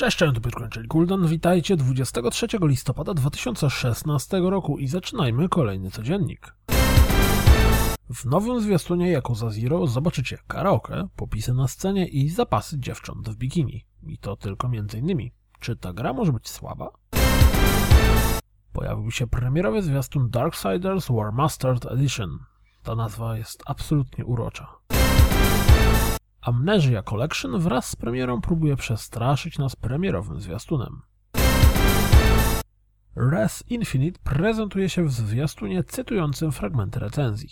Cześć, cześć, tu Piotr czyli Kuldan. Witajcie 23 listopada 2016 roku i zaczynajmy kolejny codziennik. W nowym zwiastunie Yakuza Zero zobaczycie karaoke, popisy na scenie i zapasy dziewcząt w bikini. I to tylko między innymi. Czy ta gra może być słaba? Pojawił się premierowy zwiastun Darksiders War Mastered Edition. Ta nazwa jest absolutnie urocza. Amnesia Collection wraz z premierą próbuje przestraszyć nas premierowym zwiastunem. Res Infinite prezentuje się w zwiastunie cytującym fragmenty recenzji.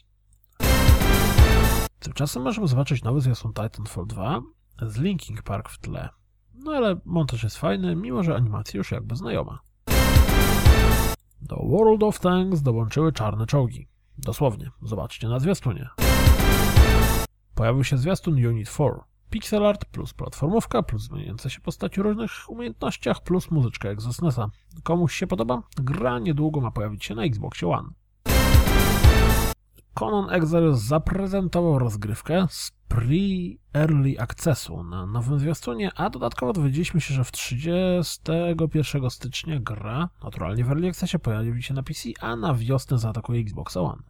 Tymczasem możemy zobaczyć nowy zwiastun Titanfall 2 z Linking Park w tle. No ale montaż jest fajny, mimo że animacja już jakby znajoma. Do World of Tanks dołączyły czarne czołgi. Dosłownie, zobaczcie na zwiastunie. Pojawił się zwiastun Unit 4. Pixel art plus platformówka plus zmieniające się postaci o różnych umiejętnościach plus muzyczka jak SNESa. Komuś się podoba? Gra niedługo ma pojawić się na Xboxie One. Conan Exiles zaprezentował rozgrywkę z pre-early accessu na nowym zwiastunie, a dodatkowo dowiedzieliśmy się, że w 31 stycznia gra, naturalnie w early accessie, pojawi się na PC, a na wiosnę zaatakuje Xbox One.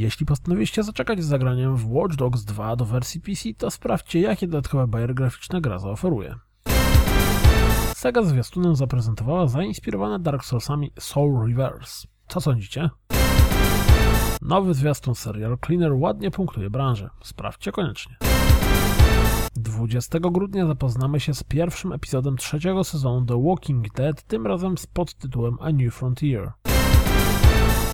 Jeśli postanowiliście zaczekać z zagraniem w Watch Dogs 2 do wersji PC, to sprawdźcie, jakie dodatkowe bariery graficzne gra zaoferuje. Sega zwiastunem zaprezentowała zainspirowane Dark Soulsami Soul Reverse. Co sądzicie? Nowy zwiastun serial Cleaner ładnie punktuje branżę. Sprawdźcie koniecznie. 20 grudnia zapoznamy się z pierwszym epizodem trzeciego sezonu The Walking Dead, tym razem z podtytułem A New Frontier.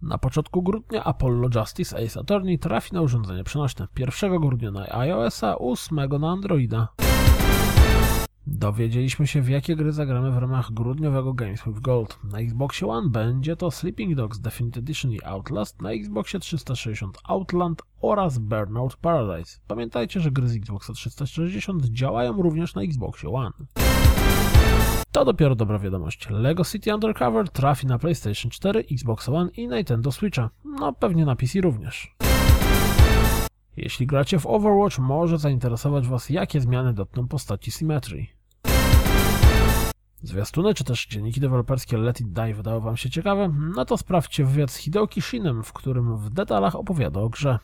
Na początku grudnia Apollo Justice Ace Attorney trafi na urządzenie przenośne 1 grudnia na iOS-a, 8 na Androida. Dowiedzieliśmy się w jakie gry zagramy w ramach grudniowego Games with Gold. Na Xboxie One będzie to Sleeping Dogs Definitive Edition i Outlast, na Xboxie 360 Outland oraz Burnout Paradise. Pamiętajcie, że gry z Xboxa 360 działają również na Xboxie One. To dopiero dobra wiadomość. Lego City Undercover trafi na PlayStation 4, Xbox One i Nintendo Switcha. No pewnie na PC również. Jeśli gracie w Overwatch, może zainteresować Was, jakie zmiany dotkną postaci Symmetry. Zwiastuny czy też dzienniki deweloperskie Let It Die wydały Wam się ciekawe? No to sprawdźcie wywiad z Hideoki Shinem, w którym w detalach opowiada o grze.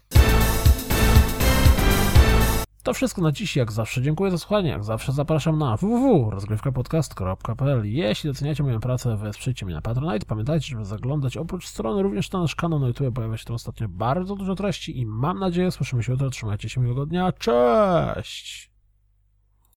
To wszystko na dziś, jak zawsze dziękuję za słuchanie, jak zawsze zapraszam na www.rozgrywkapodcast.pl Jeśli doceniacie moją pracę, wesprzyjcie mnie na Patronite. Pamiętajcie, żeby zaglądać oprócz strony również na nasz kanał na YouTube, pojawia się tam ostatnio bardzo dużo treści i mam nadzieję, słyszymy się jutro, trzymajcie się miłego dnia, cześć!